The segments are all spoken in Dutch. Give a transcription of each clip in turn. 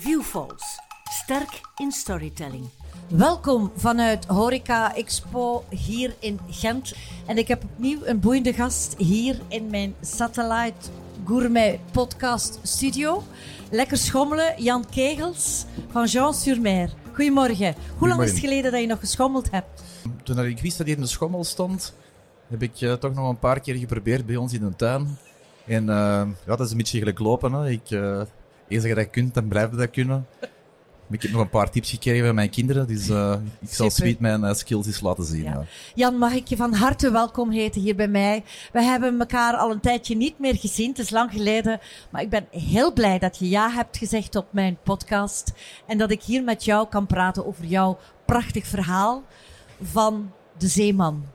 Viewfalls. Sterk in storytelling. Welkom vanuit Horeca Expo hier in Gent. En ik heb opnieuw een boeiende gast hier in mijn Satellite Gourmet Podcast Studio. Lekker schommelen, Jan Kegels van Jean sur Mer. Goedemorgen. Hoe lang is het geleden dat je nog geschommeld hebt? Toen ik wist dat hier in de schommel stond, heb ik uh, toch nog een paar keer geprobeerd bij ons in de tuin. En uh, ja, dat is een beetje gelijk lopen. Hè. Ik, uh, eens dat je dat kunt, dan blijf je dat kunnen. Ik heb nog een paar tips gekregen van mijn kinderen, dus uh, ik zal Sweet mijn uh, skills eens laten zien. Ja. Ja. Jan, mag ik je van harte welkom heten hier bij mij. We hebben elkaar al een tijdje niet meer gezien, het is lang geleden. Maar ik ben heel blij dat je ja hebt gezegd op mijn podcast. En dat ik hier met jou kan praten over jouw prachtig verhaal van de zeeman.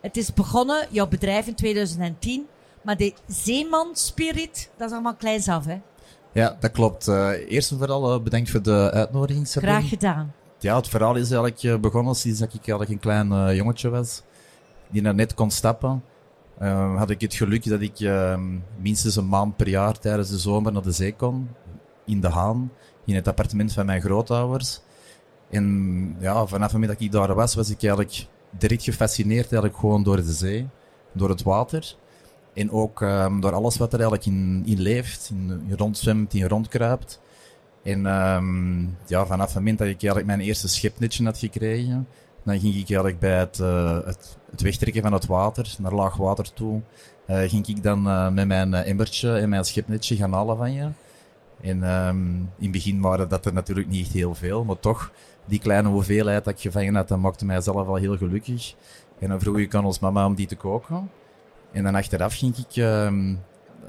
Het is begonnen, jouw bedrijf in 2010. Maar de zeeman-spirit, dat is allemaal kleins af, hè? Ja, dat klopt. Uh, eerst en vooral uh, bedankt voor de uitnodiging. Graag gedaan. Ja, het verhaal is eigenlijk begonnen sinds dat ik eigenlijk een klein jongetje was. Die naar net kon stappen. had ik het geluk dat ik minstens een maand per jaar tijdens de zomer naar de zee kon. In de Haan. In het appartement van mijn grootouders. En ja, vanaf het moment dat ik daar was, was ik eigenlijk direct gefascineerd eigenlijk gewoon door de zee. Door het water. En ook um, door alles wat er eigenlijk in, in leeft, in, rondzwemt, in rondkruipt. En um, ja, vanaf het moment dat ik eigenlijk mijn eerste schepnetje had gekregen, dan ging ik eigenlijk bij het, uh, het, het, wegtrekken van het water, naar laag water toe, uh, ging ik dan uh, met mijn emmertje en mijn schepnetje gaan halen van je. En um, in het begin waren dat er natuurlijk niet heel veel, maar toch, die kleine hoeveelheid dat ik gevangen had, dat maakte mij zelf al heel gelukkig. En dan vroeg ik aan ons mama om die te koken. En dan achteraf ging ik um,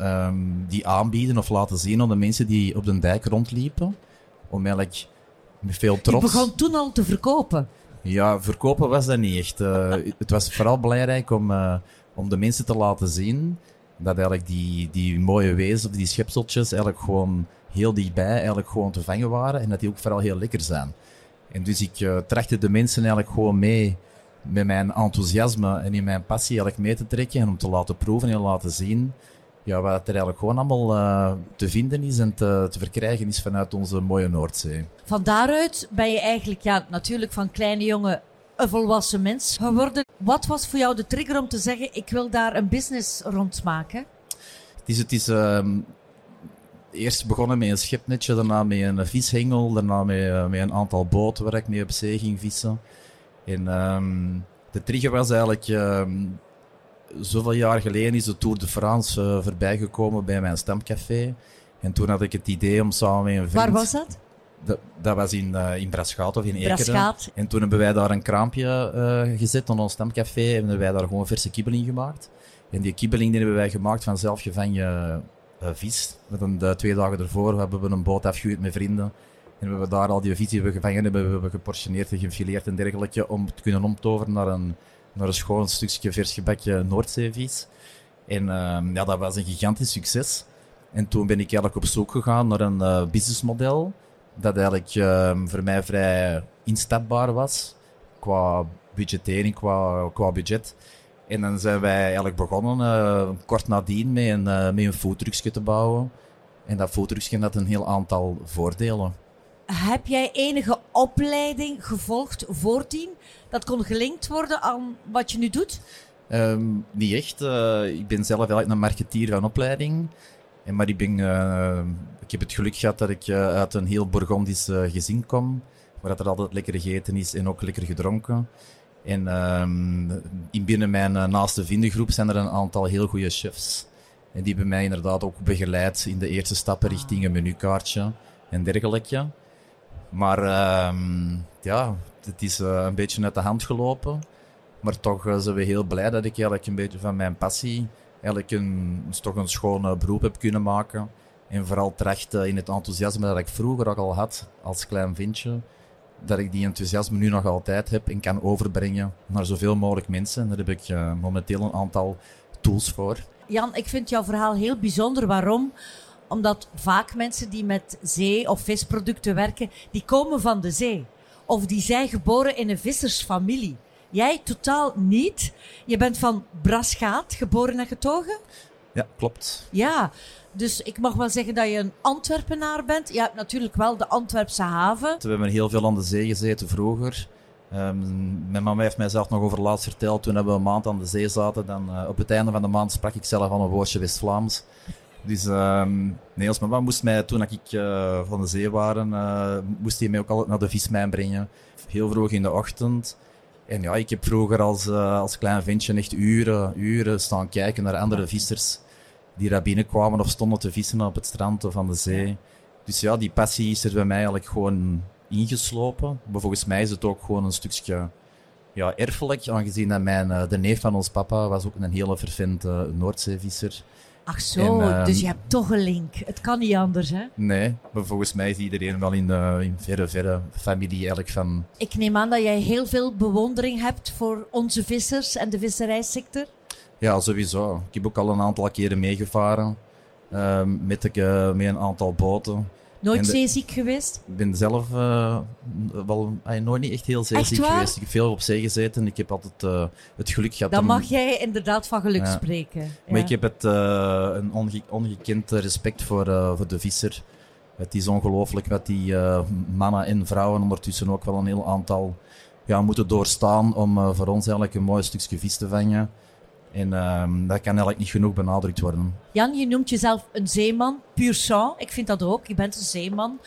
um, die aanbieden of laten zien aan de mensen die op de dijk rondliepen. Om eigenlijk met veel trots... Je begon toen al te verkopen? Ja, verkopen was dat niet echt. Uh, het was vooral belangrijk om, uh, om de mensen te laten zien dat eigenlijk die, die mooie wezens of die schepseltjes eigenlijk gewoon heel dichtbij eigenlijk gewoon te vangen waren en dat die ook vooral heel lekker zijn. En dus ik uh, trachtte de mensen eigenlijk gewoon mee met mijn enthousiasme en in mijn passie eigenlijk mee te trekken en om te laten proeven en laten zien ja, wat er eigenlijk gewoon allemaal uh, te vinden is en te, te, verkrijgen is vanuit onze mooie Noordzee. Van daaruit ben je eigenlijk ja, natuurlijk van kleine jongen een volwassen mens geworden. Wat was voor jou de trigger om te zeggen, ik wil daar een business rond maken? Het is, het is uh, eerst begonnen met een schipnetje, daarna met een vishengel, daarna met, uh, met een aantal boten waar ik mee op zee ging vissen. En um, de trigger was eigenlijk, um, zoveel jaar geleden is de Tour de France uh, voorbijgekomen bij mijn stamcafé. En toen had ik het idee om samen met een vriend... Waar was dat? Dat, dat was in, uh, in Braschaat of in Ekeren. En toen hebben wij daar een kraampje uh, gezet aan ons stamcafé en hebben wij daar gewoon verse kibbeling gemaakt. En die kibbeling die hebben wij gemaakt van zelfgevangen vis. Met een, de twee dagen ervoor hebben we een boot afgehuurd met vrienden. En we hebben daar al die die we gevangen hebben, we hebben geportioneerd en gefileerd en dergelijke, om te kunnen omtoveren naar een, naar een schoon stukje vers gebakje Noordzeevis. En uh, ja, dat was een gigantisch succes. En toen ben ik eigenlijk op zoek gegaan naar een uh, businessmodel dat eigenlijk uh, voor mij vrij instapbaar was qua budgettering, qua, qua budget. En dan zijn wij eigenlijk begonnen, uh, kort nadien, met een, uh, met een foodtruckje te bouwen. En dat foodtruckje had een heel aantal voordelen. Heb jij enige opleiding gevolgd voordien dat kon gelinkt worden aan wat je nu doet? Um, niet echt. Uh, ik ben zelf eigenlijk een marketeer van opleiding. En maar ik, ben, uh, ik heb het geluk gehad dat ik uit een heel Bourgondisch gezin kom. Waar er altijd lekker gegeten is en ook lekker gedronken. En um, in binnen mijn naaste vriendengroep zijn er een aantal heel goede chefs. En die hebben mij inderdaad ook begeleid in de eerste stappen richting een menukaartje en dergelijke. Maar uh, ja, het is uh, een beetje uit de hand gelopen. Maar toch uh, zijn we heel blij dat ik eigenlijk een beetje van mijn passie eigenlijk een, toch een schoon beroep heb kunnen maken. En vooral terecht in het enthousiasme dat ik vroeger ook al had als klein ventje. Dat ik die enthousiasme nu nog altijd heb en kan overbrengen naar zoveel mogelijk mensen. En daar heb ik momenteel een aantal tools voor. Jan, ik vind jouw verhaal heel bijzonder. Waarom? Omdat vaak mensen die met zee- of visproducten werken, die komen van de zee. Of die zijn geboren in een vissersfamilie. Jij totaal niet. Je bent van Braschaat, geboren en getogen? Ja, klopt. Ja, dus ik mag wel zeggen dat je een Antwerpenaar bent. Je hebt natuurlijk wel de Antwerpse haven. We hebben heel veel aan de zee gezeten vroeger. Um, mijn mama heeft mij zelf nog over laatst verteld. Toen hebben we een maand aan de zee zaten. Dan, uh, op het einde van de maand sprak ik zelf al een woordje West-Vlaams. Dus um, nee, mama moest mij, toen ik uh, van de zee waren, uh, moest hij mij ook altijd naar de vismijn brengen. Heel vroeg in de ochtend. En ja, ik heb vroeger als, als klein ventje echt uren, uren staan kijken naar andere vissers die daar binnenkwamen of stonden te vissen op het strand of aan de zee. Dus ja, die passie is er bij mij eigenlijk gewoon ingeslopen. Maar volgens mij is het ook gewoon een stukje ja, erfelijk, aangezien dat mijn, eh, de neef van ons papa was ook een hele vervente Noordzeevisser. Ach zo, en, dus je hebt toch een link. Het kan niet anders, hè? Nee, maar volgens mij is iedereen wel in, uh, in verre, verre familie eigenlijk van... Ik neem aan dat jij heel veel bewondering hebt voor onze vissers en de visserijsector. Ja, sowieso. Ik heb ook al een aantal keren meegevaren uh, met, uh, met een aantal boten. Nooit zeeziek geweest? Ik ben zelf uh, wel nooit niet echt heel zeeziek geweest. Ik heb veel op zee gezeten. Ik heb altijd uh, het geluk gehad. Dan mag jij inderdaad van geluk ja. spreken. Ja. Maar ik heb het, een onge ongekend respect voor, voor de visser. Het is ongelooflijk wat die mannen en vrouwen ondertussen ook wel een heel aantal ja, moeten doorstaan om voor ons eigenlijk een mooi stukje vis te vangen. En um, dat kan eigenlijk niet genoeg benadrukt worden. Jan, je noemt jezelf een zeeman, puur sang. Ik vind dat ook. Je bent een zeeman.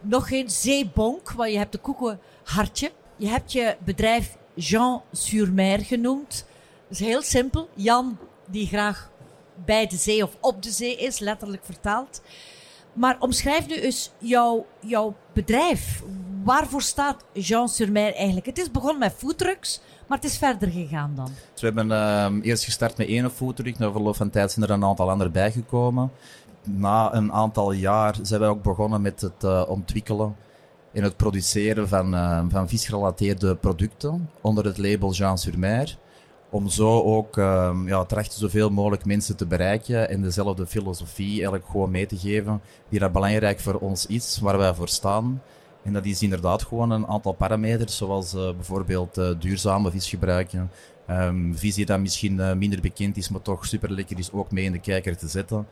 Nog geen zeebonk, want je hebt een koekenhartje. Je hebt je bedrijf Jean sur Mer genoemd. Dat is heel simpel. Jan, die graag bij de zee of op de zee is, letterlijk vertaald. Maar omschrijf nu eens jouw, jouw bedrijf. Waarvoor staat Jean sur Mer eigenlijk? Het is begonnen met foodtrucks. Maar het is verder gegaan dan. Dus we hebben uh, eerst gestart met één foodtruck. Na verloop van tijd zijn er een aantal andere bijgekomen. Na een aantal jaar zijn wij ook begonnen met het uh, ontwikkelen en het produceren van, uh, van visgerelateerde producten onder het label Jean sur Mer. Om zo ook ehm, ja, trachten zoveel mogelijk mensen te bereiken en dezelfde filosofie eigenlijk gewoon mee te geven die dat belangrijk voor ons is, waar wij voor staan. En dat is inderdaad gewoon een aantal parameters, zoals uh, bijvoorbeeld uh, duurzame visgebruik. Um, vis die dan misschien uh, minder bekend is, maar toch super lekker is, ook mee in de kijker te zetten.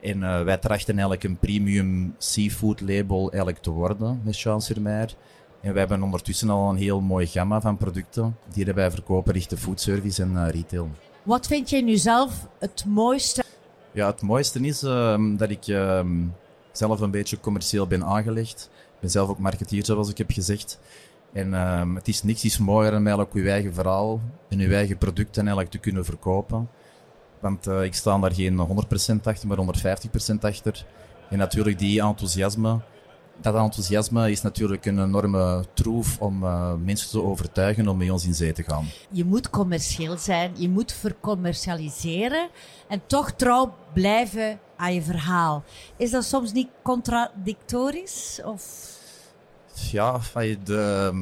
En wij trachten eigenlijk een premium seafood label eigenlijk te worden met Chance. En wij hebben ondertussen al een heel mooi gamma van producten die wij verkopen richting foodservice en retail. Wat vind jij nu zelf het mooiste? Ja, het mooiste is ehm, dat ik ehm, zelf een beetje commercieel ben aangelegd. Ben zelf ook marketeer, zoals ik heb gezegd. En um, het is niks is mooier dan eigenlijk uw eigen verhaal en uw eigen producten eigenlijk te kunnen verkopen. Want uh, ik sta daar geen 100% achter, maar 150% achter. En natuurlijk die enthousiasme, dat enthousiasme is natuurlijk een enorme troef om uh, mensen te overtuigen om met ons in zee te gaan. Je moet commercieel zijn, je moet vercommercialiseren en toch trouw blijven aan je verhaal. Is dat soms niet contradictorisch? Of? Ja, de,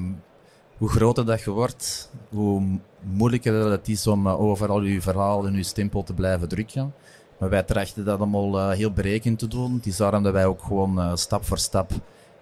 hoe groter dat je wordt, hoe moeilijker het is om uh, overal je verhaal en je stempel te blijven drukken. Maar wij trachten dat allemaal uh, heel berekend te doen. Het is daarom dat wij ook gewoon uh, stap voor stap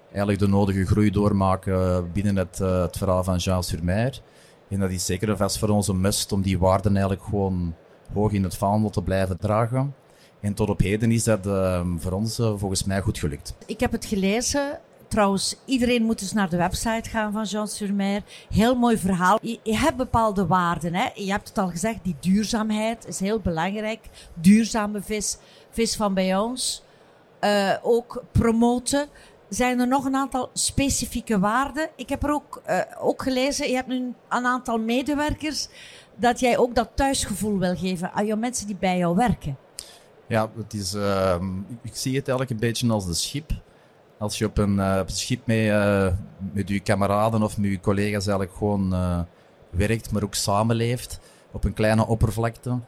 eigenlijk de nodige groei doormaken binnen het, het verhaal van Jean sur Mer. En dat is zeker vast voor ons een must om die waarden eigenlijk gewoon hoog in het vaandel te blijven dragen. En tot op heden is dat uh, voor ons uh, volgens mij goed gelukt. Ik heb het gelezen. Trouwens, iedereen moet dus naar de website gaan van Jean Surmer. Heel mooi verhaal. Je, hebt bepaalde waarden. Hè? Je hebt het al gezegd, die duurzaamheid is heel belangrijk. Duurzame vis, vis van bij ons. Uh, ook promoten. Zijn er nog een aantal specifieke waarden? Ik heb er ook, ook gelezen, je hebt nu een aantal medewerkers, dat jij ook dat thuisgevoel wil geven aan jouw mensen die bij jou werken. Ja, het is, uh, ik zie het eigenlijk een beetje als de schip. Als je op een, uh, op schip mee, uh, met je kameraden of met je collega's eigenlijk gewoon uh, werkt, maar ook samenleeft op een kleine oppervlakte,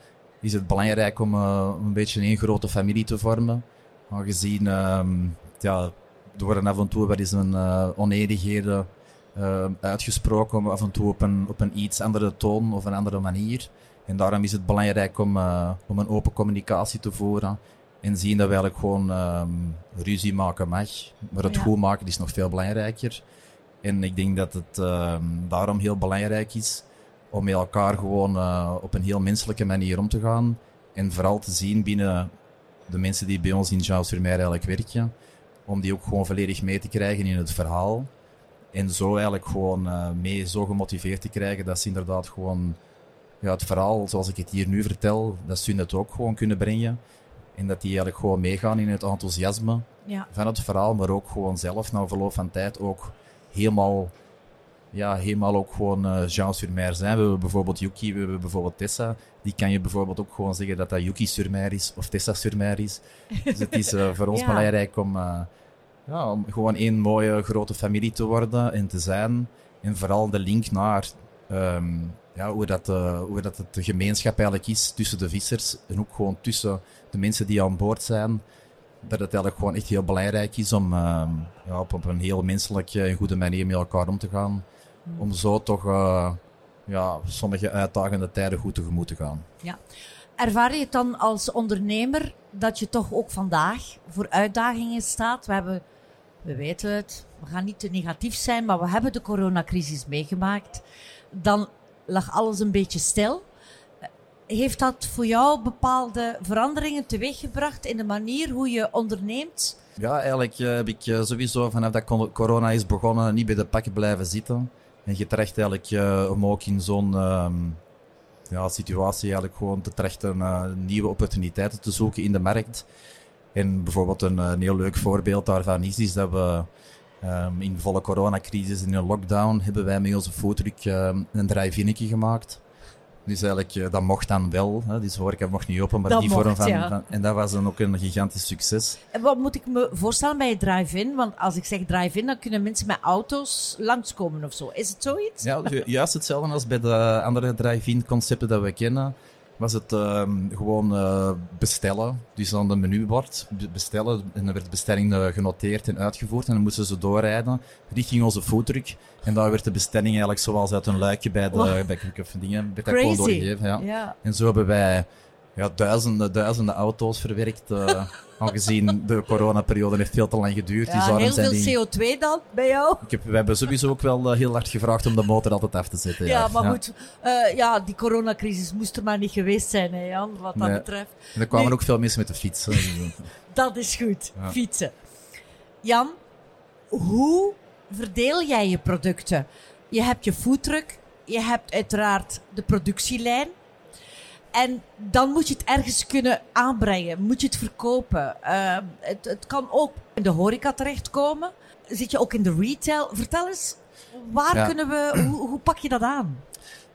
is het belangrijk om een beetje een grote familie te vormen. Aangezien ehm, ja, er worden af en toe wel eens een uitgesproken, af en toe op een, op een iets andere toon of een andere manier. En daarom is het belangrijk om, uh, om een open communicatie te voeren. En zien dat we eigenlijk gewoon um, ruzie maken mag. Maar het ja. goed maken is nog veel belangrijker. En ik denk dat het um, daarom heel belangrijk is om met elkaar gewoon uh, op een heel menselijke manier om te gaan. En vooral te zien binnen de mensen die bij ons in sur Mer eigenlijk werken, om die ook gewoon volledig mee te krijgen in het verhaal. En zo eigenlijk gewoon uh, mee zo gemotiveerd te krijgen dat ze inderdaad gewoon ja, het verhaal zoals ik het hier nu vertel, dat ze het ook gewoon kunnen brengen. En dat die eigenlijk gewoon meegaan in het enthousiasme ja. van het verhaal, maar ook gewoon zelf na verloop van tijd ook helemaal, ja, helemaal ook gewoon uh, Jean sur Mer zijn. We hebben bijvoorbeeld Yuki, we hebben bijvoorbeeld Tessa. Die kan je bijvoorbeeld ook gewoon zeggen dat dat Yuki sur Mer is of Tessa sur Mer is. Dus het is uh, voor ons Ja. belangrijk om, uh, ja, om gewoon één mooie grote familie te worden en te zijn. En vooral de link naar ehm, ja, hoe, dat, uh, hoe dat het de gemeenschap eigenlijk is tussen de vissers en ook gewoon tussen de mensen die aan boord zijn. Dat het eigenlijk gewoon echt heel belangrijk is om uh, ja, op, op, een heel menselijke en goede manier met elkaar om te gaan. Mm. Om zo toch uh, ja, sommige uitdagende tijden goed tegemoet te gaan. Ja. Ervaar je het dan als ondernemer dat je toch ook vandaag voor uitdagingen staat? We hebben, we weten het, we gaan niet te negatief zijn, maar we hebben de coronacrisis meegemaakt. Dan lag alles een beetje stil. Heeft dat voor jou bepaalde veranderingen teweeggebracht in de manier hoe je onderneemt? Ja, eigenlijk uh, heb ik uh, sowieso vanaf dat corona is begonnen niet bij de pakken blijven zitten. En je terecht eigenlijk uh, om ook in zo'n um, ja, situatie eigenlijk gewoon te trechten uh, nieuwe opportuniteiten te zoeken in de markt. En bijvoorbeeld een, een heel leuk voorbeeld daarvan is, is dat we um, in volle coronacrisis, in een lockdown, hebben wij met onze foodtruck um, een drive-innetje gemaakt. Dus eigenlijk, uh, dat mocht dan wel. Hè. Dus horeca mocht niet open, maar dat die mocht, vorm van, ja. van, En dat was dan ook een gigantisch succes. En wat moet ik me voorstellen bij drive-in? Want als ik zeg drive-in, dan kunnen mensen met auto's langskomen of zo. Is het zoiets? Ja, juist hetzelfde als bij de andere drive-in concepten dat we kennen. Was het uh, gewoon uh, bestellen. Dus aan de menubord bestellen. En dan werd de bestelling uh, genoteerd en uitgevoerd. En dan moesten ze doorrijden richting onze foodtruck. En daar werd de bestelling eigenlijk zoals uit een luikje bij de wow. bij of dingen. Werd dat gewoon doorgegeven. Ja. ja. En zo hebben wij ja, duizenden, duizenden auto's verwerkt. Uh, aangezien de coronaperiode heeft veel te lang geduurd. Ja, dus heel zijn veel die... CO2 dan bij jou? Ik heb, we hebben sowieso ook wel uh, heel hard gevraagd om de motor altijd af te zetten. Ja, ja. maar ja. goed. Uh, ja, die coronacrisis moest er maar niet geweest zijn, hè, Jan, wat dat nee. betreft. En er kwamen ook veel mensen met de fiets. dat is goed, fietsen. Jan, hoe verdeel jij je producten? Je hebt je foodtruck, je hebt uiteraard de productielijn. En dan moet je het ergens kunnen aanbrengen. Moet je het verkopen. Uh, het, het, kan ook in de horeca terechtkomen. Zit je ook in de retail? Vertel eens, waar ja. kunnen we, hoe, hoe, pak je dat aan?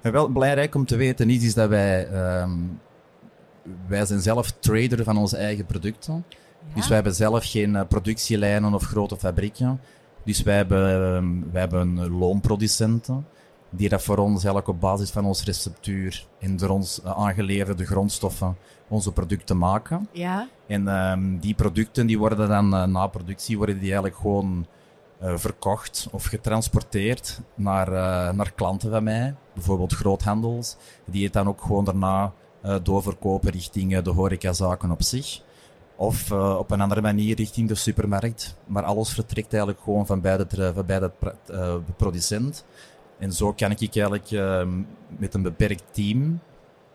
Ja, wel belangrijk om te weten is, is dat wij, um, wij zijn zelf trader van onze eigen producten. Ja? Dus wij hebben zelf geen uh, productielijnen of grote fabrieken. Dus wij hebben, um, wij hebben loonproducenten die dat voor ons eigenlijk op basis van onze receptuur en door ons uh, aangeleverde grondstoffen onze producten maken. Ja. En um, die producten die worden dan uh, na productie worden die eigenlijk gewoon uh, verkocht of getransporteerd naar, uh, naar klanten van mij, bijvoorbeeld groothandels, die het dan ook gewoon daarna doorverkopen richting de horecazaken op zich. Of op een andere manier richting de supermarkt. Maar alles vertrekt eigenlijk gewoon van bij de, van bij de producent. En zo kan ik eigenlijk uh, met een beperkt team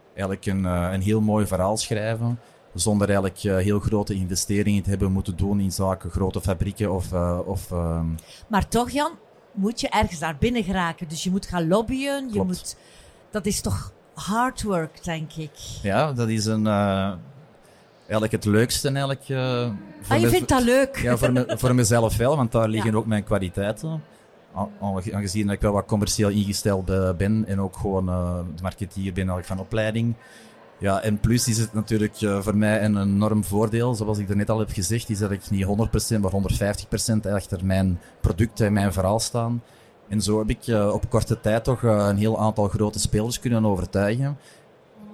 eigenlijk een, uh, een heel mooi verhaal schrijven. Zonder eigenlijk uh, heel grote investeringen te hebben moeten doen in zaken grote fabrieken of... uh, of maar toch, Jan, moet je ergens daar binnen geraken. Dus je moet gaan lobbyen. Je moet, dat is toch hard work, denk ik. Ja, dat is een... eigenlijk het leukste eigenlijk. Uh, ah, je vindt dat leuk? Ja, voor, me, voor mezelf wel, want daar liggen ja. ook mijn kwaliteiten aangezien dat ik wel wat commercieel ingesteld ben en ook gewoon uh, de marketeer ben eigenlijk van opleiding. Ja, en plus is het natuurlijk uh, voor mij een enorm voordeel, zoals ik er net al heb gezegd, is dat ik niet 100% maar 150% achter mijn product en mijn verhaal staan. En zo heb ik op korte tijd toch een heel aantal grote spelers kunnen overtuigen.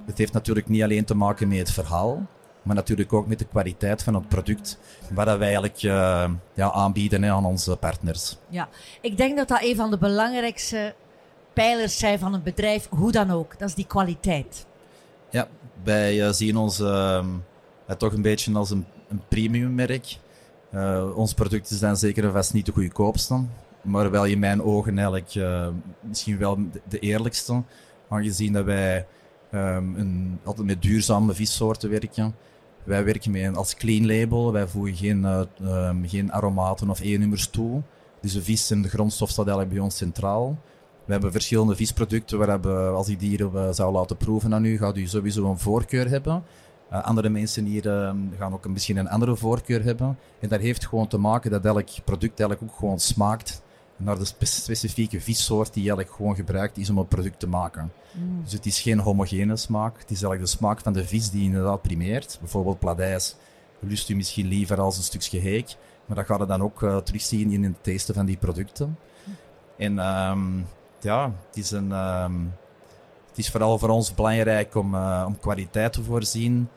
Het heeft natuurlijk niet alleen te maken met het verhaal, maar natuurlijk ook met de kwaliteit van het product, wat wij eigenlijk uh, ja, aanbieden hè, aan onze partners. Ja, ik denk dat dat een van de belangrijkste pijlers zijn van een bedrijf, hoe dan ook. Dat is die kwaliteit. Ja, wij uh, zien ons uh, toch een beetje als een, een premiummerk. Uh, ons product is dan zeker en vast niet de goedkoopste, maar wel in mijn ogen eigenlijk misschien wel de, de eerlijkste, aangezien dat wij ehm, altijd met duurzame vissoorten werken. Wij werken met, als clean label. Wij voegen geen, uh, um, geen aromaten of E-nummers toe. Dus de vis en de grondstof staat eigenlijk bij ons centraal. We hebben verschillende visproducten waar we, als ik die hier uh, zou laten proeven aan u, gaat u sowieso een voorkeur hebben. Uh, andere mensen hier uh, gaan ook misschien een andere voorkeur hebben. En dat heeft gewoon te maken dat elk product eigenlijk ook gewoon smaakt naar de specifieke vissoort die eigenlijk gewoon gebruikt is om een product te maken. Mm. Dus het is geen homogene smaak. Het is eigenlijk de smaak van de vis die inderdaad primeert. Bijvoorbeeld pladijs lust u misschien liever als een stukje heek. Maar dat gaat je dan ook uh, terugzien in het tasten van die producten. En um, ja, het is, een, um, het is vooral voor ons belangrijk om, uh, om kwaliteit te voorzien.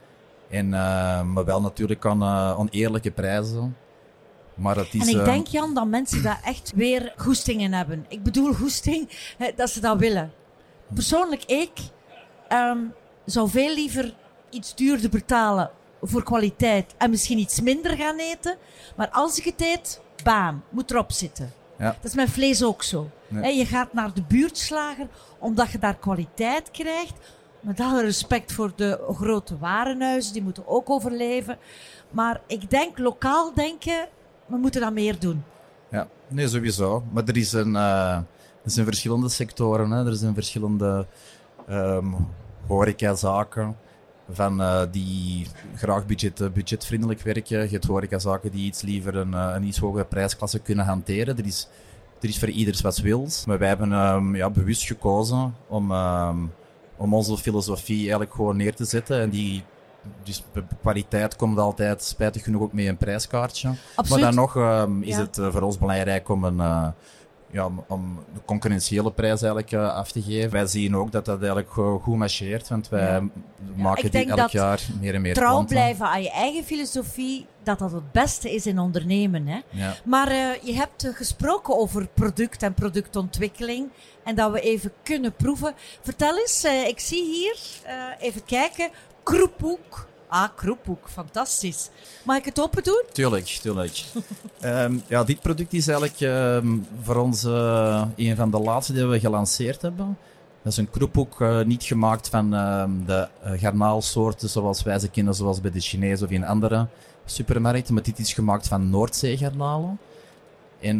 En, uh, maar wel natuurlijk aan, aan eerlijke prijzen. Maar het is, en ik denk, Jan, dat mensen daar echt weer goestingen hebben. Ik bedoel goesting, dat ze dat willen. Persoonlijk, ik um, zou veel liever iets duurder betalen voor kwaliteit en misschien iets minder gaan eten. Maar als ik het eet, bam, moet erop zitten. Ja. Dat is met vlees ook zo. Je gaat naar de buurtslager omdat je daar kwaliteit krijgt. Met alle respect voor de grote warenhuizen, die moeten ook overleven. Maar ik denk, lokaal denken, we moeten dat meer doen. Ja, nee, sowieso. Maar er, is een, uh, er zijn verschillende sectoren. Hè. Er zijn verschillende um, horecazaken van uh, die graag budget, budgetvriendelijk werken. Je hebt horecazaken die iets liever een, een iets hogere prijsklasse kunnen hanteren. Er is, er is voor ieders wat wils. Maar wij hebben um, ja, bewust gekozen om, um, om onze filosofie eigenlijk gewoon neer te zetten. En die dus kwaliteit komt altijd spijtig genoeg ook mee een prijskaartje. Absoluut. Maar dan nog um, is ja. het uh, voor ons belangrijk om een, uh, ja, om de concurrentiële prijs eigenlijk uh, af te geven. Wij zien ook dat dat eigenlijk goed marcheert, want wij ja. maken die elk jaar meer en meer trouw klanten. blijven aan je eigen filosofie, dat dat het beste is in ondernemen. Hè? Ja. Maar je hebt gesproken over product en productontwikkeling en dat we even kunnen proeven. Vertel eens, ik zie hier, even kijken, kroephoek. Ah, kroephoek, fantastisch. Mag ik het open doen? Tuurlijk, tuurlijk. um, ja, dit product is eigenlijk um, voor ons uh, een van de laatste die we gelanceerd hebben. Dat is een kroephoek, uh, niet gemaakt van uh, de garnaalsoorten zoals wij ze kennen, zoals bij de Chinezen of in andere supermarkten. Maar dit is gemaakt van Noordzeegarnalen. En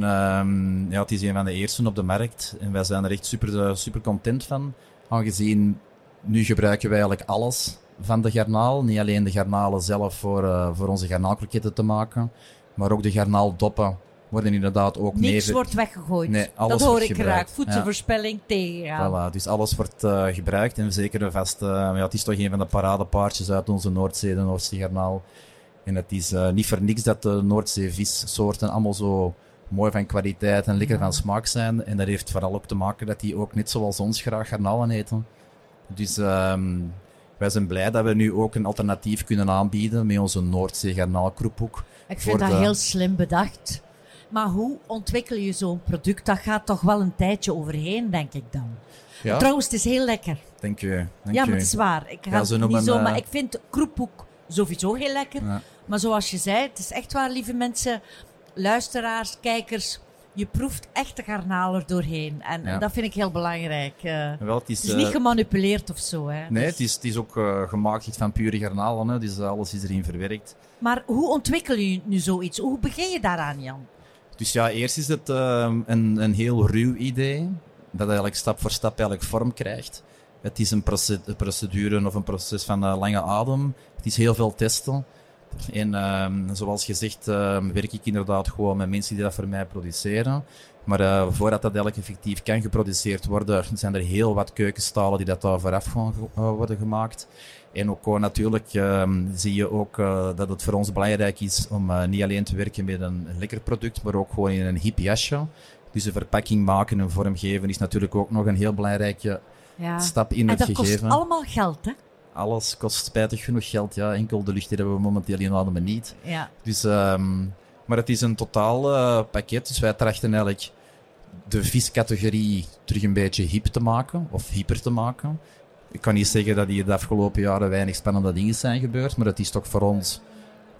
ja, het is een van de eerste op de markt. En wij zijn er echt super, super content van. Aangezien nu gebruiken wij eigenlijk alles van de garnaal. Niet alleen de garnalen zelf voor, uh, voor onze garnaalkroketten te maken, maar ook de garnaaldoppen worden inderdaad ook Niks wordt weggegooid. Nee, alles dat hoor wordt ik graag. Voedselverspilling ja. tegen. Voilà, dus alles wordt uh, gebruikt en zeker vast. Uh, ja, het is toch een van de paradepaardjes uit onze Noordzee, de Noordzeegarnaal. En het is uh, niet voor niks dat de Noordzeevissoorten allemaal zo mooi van kwaliteit en lekker ja. van smaak zijn. En dat heeft vooral ook te maken dat die ook net zoals ons graag garnalen eten. Dus um, wij zijn blij dat we nu ook een alternatief kunnen aanbieden met onze Noordzee garnaalkroephoek. Ik vind dat de... heel slim bedacht. Maar hoe ontwikkel je zo'n product? Dat gaat toch wel een tijdje overheen, denk ik dan. Ja? Trouwens, het is heel lekker. Dank. Dank ja, maar het is waar. Ik ga Ja, zo niet zo, eh, maar ik vind kroephoek sowieso heel lekker. Ja. Maar zoals je zei, het is echt waar, lieve mensen, luisteraars, kijkers. Je proeft echt de garnaal er doorheen. En, Ja. en dat vind ik heel belangrijk. eh. Wel, het is, het is niet eh, gemanipuleerd of zo. Hè. Nee, Dus- het is, het is ook eh, gemaakt van pure garnalen. Hè. Dus alles is erin verwerkt. Maar hoe ontwikkel je nu zoiets? Hoe begin je daaraan, Jan? Dus ja, eerst is het ehm, een, een heel ruw idee. Dat eigenlijk stap voor stap eigenlijk vorm krijgt. Het is een proce- een procedure of een proces van lange adem. Het is heel veel testen. En ehm, zoals gezegd ehm, werk ik inderdaad gewoon met mensen die dat voor mij produceren. Maar eh, voordat dat eigenlijk effectief kan geproduceerd worden, zijn er heel wat keukenstalen die dat daar vooraf gaan ge- eh, worden gemaakt. En ook gewoon natuurlijk ehm, zie je ook eh, dat het voor ons belangrijk is om eh, niet alleen te werken met een lekker product, maar ook gewoon in een hip jasje. Dus de verpakking maken en vormgeven is natuurlijk ook nog een heel belangrijke Ja. stap in En het dat kost gegeven. allemaal geld, hè? Alles kost spijtig genoeg geld. Ja, enkel de lucht die hebben we momenteel in ademen niet. Ja. Dus, ehm, maar het is een totaal eh, pakket. Dus wij trachten eigenlijk de viscategorie terug een beetje hip te maken. Of hyper te maken. Ik kan niet zeggen dat hier de afgelopen jaren weinig spannende dingen zijn gebeurd. Maar het is toch voor ons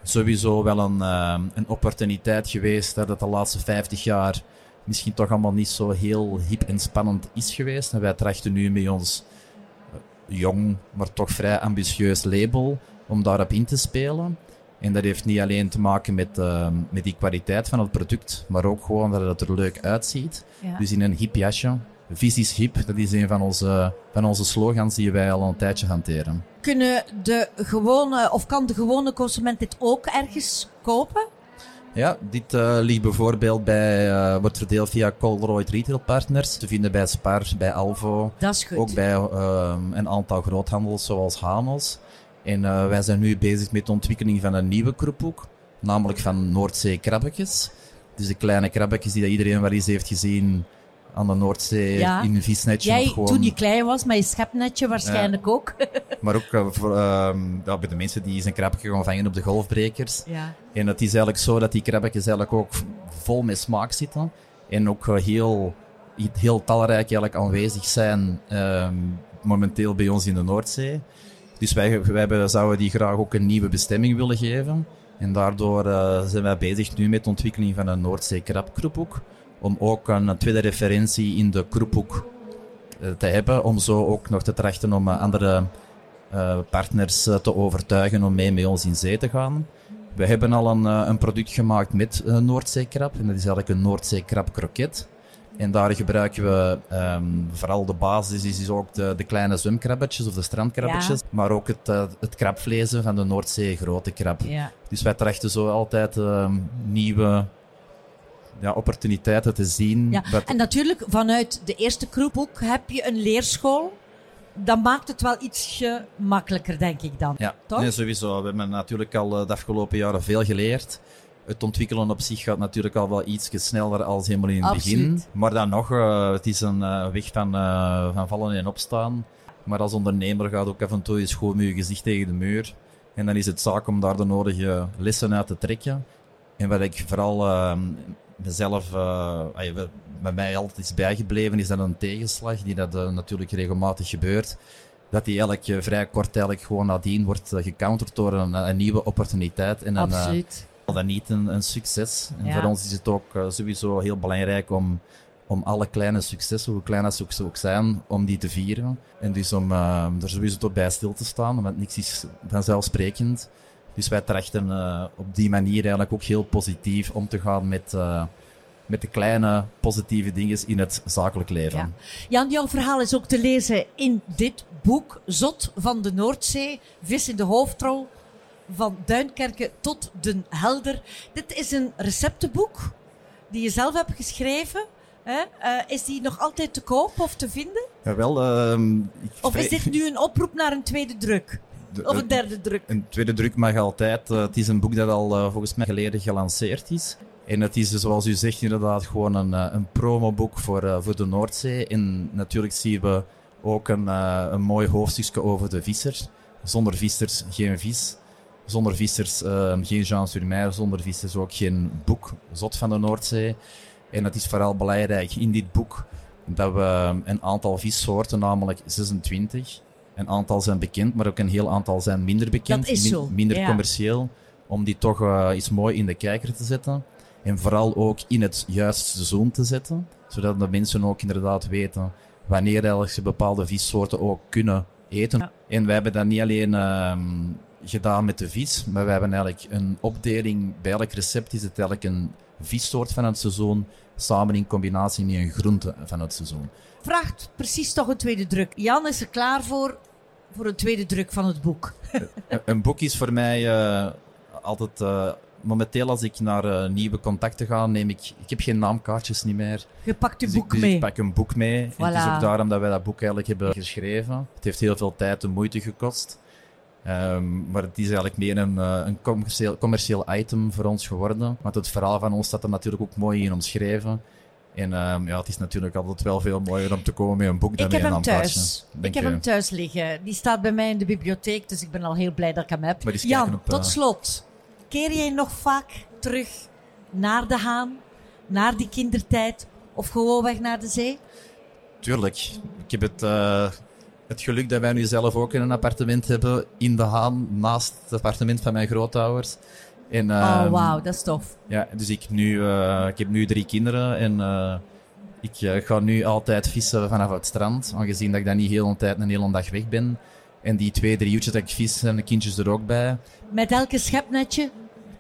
sowieso wel een, ehm, een opportuniteit geweest. Dat het de laatste 50 jaar misschien toch allemaal niet zo heel hip en spannend is geweest. En wij trachten nu met ons jong, maar toch vrij ambitieus label om daarop in te spelen. En dat heeft niet alleen te maken met, uh, met die kwaliteit van het product, maar ook gewoon dat het er leuk uitziet. Ja. Dus in een hip jasje. Visies hip, dat is een van onze, van onze slogans die wij al een tijdje hanteren. Kunnen de gewone, of kan de gewone consument dit ook ergens kopen? Ja, dit uh, ligt bijvoorbeeld bij, uh, wordt verdeeld via Colroyd Retail Partners. Te vinden bij Spar, bij Alvo. Dat is goed. Ook bij uh, een aantal groothandels zoals Hanos. En wij zijn nu bezig met de ontwikkeling van een nieuwe kroephoek. Namelijk van Noordzee krabbetjes. Dus de kleine krabbetjes die dat iedereen wel eens heeft gezien aan de Noordzee Ja. in een visnetje. Jij, gewoon... toen je klein was, met je schepnetje waarschijnlijk ook. Maar ook uh, voor, uh, ja, bij de mensen die zijn krabbetje gaan vangen op de golfbrekers. Ja. En het is eigenlijk zo dat die krabbetjes eigenlijk ook vol met smaak zitten. En ook uh, heel, heel talrijk eigenlijk aanwezig zijn um, momenteel bij ons in de Noordzee. Dus wij, wij zouden die graag ook een nieuwe bestemming willen geven. En daardoor uh, zijn wij bezig nu met de ontwikkeling van een Noordzee krabkroephoek. Om ook een tweede referentie in de kroephoek uh, te hebben. Om zo ook nog te trachten om uh, andere uh, partners te overtuigen om mee met ons in zee te gaan. We hebben al een, een product gemaakt met Noordzeekrab. En dat is eigenlijk een Noordzeekrab kroket. En daar gebruiken we um, vooral de basis is, is ook de, de, kleine zwemkrabbetjes of de strandkrabbetjes. Ja. Maar ook het, uh, het krabvlezen van de Noordzee grote krab. Ja. Dus wij trachten zo altijd uh, nieuwe ja, opportuniteiten te zien. Ja. Dat... En natuurlijk, vanuit de eerste kroephoek heb je een leerschool. Dan maakt het wel ietsje makkelijker, denk ik dan. Ja, Toch? Nee, sowieso. We hebben natuurlijk al uh, de afgelopen jaren veel geleerd het ontwikkelen op zich gaat natuurlijk al wel iets sneller als helemaal in het Absoluut. begin. Maar dan nog, uh, het is een uh, weg van, uh, van vallen en opstaan. Maar als ondernemer gaat ook af en toe eens gewoon met je gezicht tegen de muur. En dan is het zaak om daar de nodige lessen uit te trekken. En wat ik vooral mezelf, bij mij altijd is bijgebleven, is dat een tegenslag, die dat natuurlijk regelmatig gebeurt. Dat die eigenlijk vrij kort eigenlijk gewoon nadien wordt gecounterd door een, een nieuwe opportuniteit. En een, Absoluut dan niet een, een succes. En Ja. voor ons is het ook uh, sowieso heel belangrijk om, om alle kleine successen, hoe klein dat ze ook zijn, om die te vieren. En dus om uh, er sowieso tot bij stil te staan, want niks is vanzelfsprekend. Dus wij trachten uh, op die manier eigenlijk ook heel positief om te gaan met, uh, met de kleine positieve dingen in het zakelijk leven. Ja. Jan, jouw verhaal is ook te lezen in dit boek, Zot van de Noordzee, Vis in de hoofdrol, van Duinkerke tot Den Helder. Dit is een receptenboek die je zelf hebt geschreven. Hè? Uh, is die nog altijd te koop of te vinden? Jawel. Uh, of is dit nu een oproep naar een tweede druk? Of een derde druk? Een tweede druk mag altijd. Uh, het is een boek dat al uh, volgens mij geleden gelanceerd is. En het is, zoals u zegt, inderdaad gewoon een, uh, een promoboek voor, voor de Noordzee. En natuurlijk zien we ook een, een mooi hoofdstukje over de vissers. Zonder vissers geen vis. Zonder vissers uh, geen Jean Surmer, zonder vissers ook geen boek, Zot van de Noordzee. En het is vooral belangrijk in dit boek dat we een aantal vissoorten, namelijk 26, een aantal zijn bekend, maar ook een heel aantal zijn minder bekend, dat is zo. min, minder ja. commercieel, om die toch uh, eens mooi in de kijker te zetten. En vooral ook in het juiste seizoen te zetten, zodat de mensen ook inderdaad weten wanneer ze bepaalde vissoorten ook kunnen eten. Ja. En wij hebben dat niet alleen... Uh, gedaan met de vis, maar we hebben eigenlijk een opdeling. Bij elk recept is het eigenlijk een vissoort van het seizoen, samen in combinatie met een groente van het seizoen. Vraagt precies toch een tweede druk. Jan is er klaar voor, voor een tweede druk van het boek. een, een, boek is voor mij uh, altijd. Uh, momenteel, als ik naar uh, nieuwe contacten ga, neem ik. Ik heb geen naamkaartjes niet meer. Je pakt je dus boek ik, dus mee. Ik pak een boek mee. Voilà. En het is ook daarom dat wij dat boek eigenlijk hebben geschreven. Het heeft heel veel tijd en moeite gekost. Um, maar het is eigenlijk meer een, uh, een commercieel, commercieel, item voor ons geworden. Want het verhaal van ons staat er natuurlijk ook mooi in omschreven. En um, ja, het is natuurlijk altijd wel veel mooier om te komen met een boek dan ik met heb een hem thuis. Denk ik heb je? hem thuis liggen. Die staat bij mij in de bibliotheek, dus ik ben al heel blij dat ik hem heb. Jan, op, tot uh, slot. Keer jij nog vaak terug naar de Haan? Naar die kindertijd? Of gewoon weg naar de zee? Tuurlijk. Ik heb het... Uh, het geluk dat wij nu zelf ook in een appartement hebben in de Haan, naast het appartement van mijn grootouders. En, oh, wauw, dat is tof. Ja, dus ik, nu, uh, ik heb nu drie kinderen en uh, Ik eh, ga nu altijd vissen vanaf het strand, aangezien dat ik dan niet heel de tijd een hele dag weg ben. En die twee, drie uurtjes dat ik vis, zijn de kindjes er ook bij. Met elke schepnetje?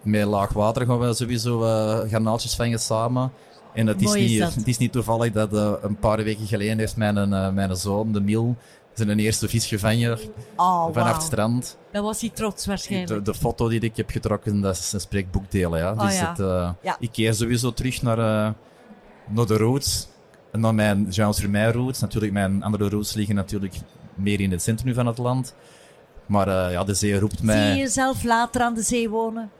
Met laag water gaan we sowieso uh, garnaaltjes vangen samen. En het is, Mooi is niet, dat. het is niet toevallig dat uh, een paar weken geleden heeft mijn, uh, mijn zoon, de Mil, zijn eerste vis gevangen oh, vanaf wow. het strand. Dan was hij trots waarschijnlijk. De, de, foto die ik heb getrokken, dat is een spreekboekdeel. Ja. Oh, dus ja. Het, uh, ja. ik keer sowieso terug naar, uh, naar de roots. En dan mijn Jean-Sur-Mijn roots. Natuurlijk, mijn andere roots liggen natuurlijk meer in het centrum van het land. Maar uh, ja, de zee roept mij... Zie je jezelf later aan de zee wonen?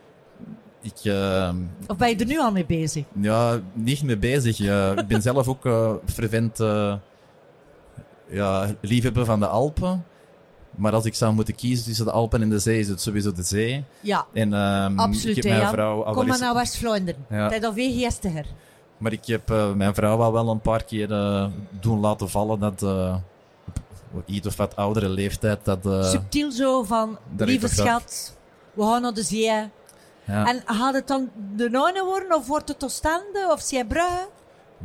Ik, uh, of ben je er nu al mee bezig? Ja, niet mee bezig. ik ben zelf ook uh, fervent uh, ja, liefhebber van de Alpen. Maar als ik zou moeten kiezen tussen de Alpen en de zee, is het sowieso de zee. Ja, en, um, absoluut. Ik heb mijn vrouw al Kom maar naar West-Vlaanderen. Ja. Tijd al veel gestiger. Maar ik heb uh, mijn vrouw al wel een paar keer uh, doen laten vallen dat uh, op iets of wat oudere leeftijd dat... Subtiel zo van, lieve schat, we gaan naar de zee. Ja. En gaat het dan de Noine worden, of wordt het Oostende, of Zeebrugge?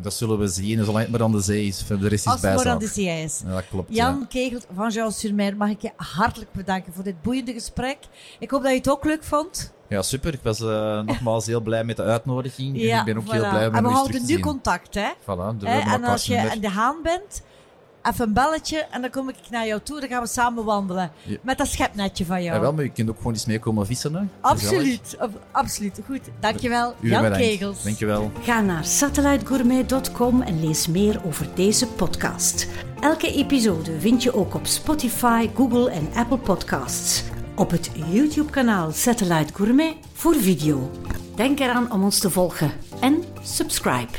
Dat zullen we zien, zolang het maar aan de zee is. De rest is Als het maar aan de zee is. Ja, dat klopt. Jan ja. Kegel van Jean Surmer, mag ik je hartelijk bedanken voor dit boeiende gesprek. Ik hoop dat je het ook leuk vond. Ja, super. Ik was uh, nogmaals heel blij met de uitnodiging. en Ja, ik ben ook voilà. heel blij om En we houden nu zien. contact, hè? Voilà, En als je in de haan bent, even een belletje en dan kom ik naar jou toe. Dan gaan we samen wandelen. Ja. Met dat schepnetje van jou. Ja, wel, maar je kunt ook gewoon eens meekomen vissen. Hè? Absoluut, ab- absoluut. Goed, dankjewel. U Jan bedankt. Kegels. Dankjewel. Ga naar satellitegourmet.com en lees meer over deze podcast. Elke episode vind je ook op Spotify, Google en Apple Podcasts. Op het YouTube-kanaal Satellite Gourmet voor video. Denk eraan om ons te volgen en subscribe.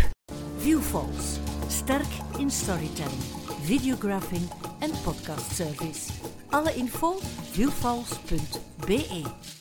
Viewfalls. Sterk in storytelling, videographing en podcast service. Alle info viewfalls.be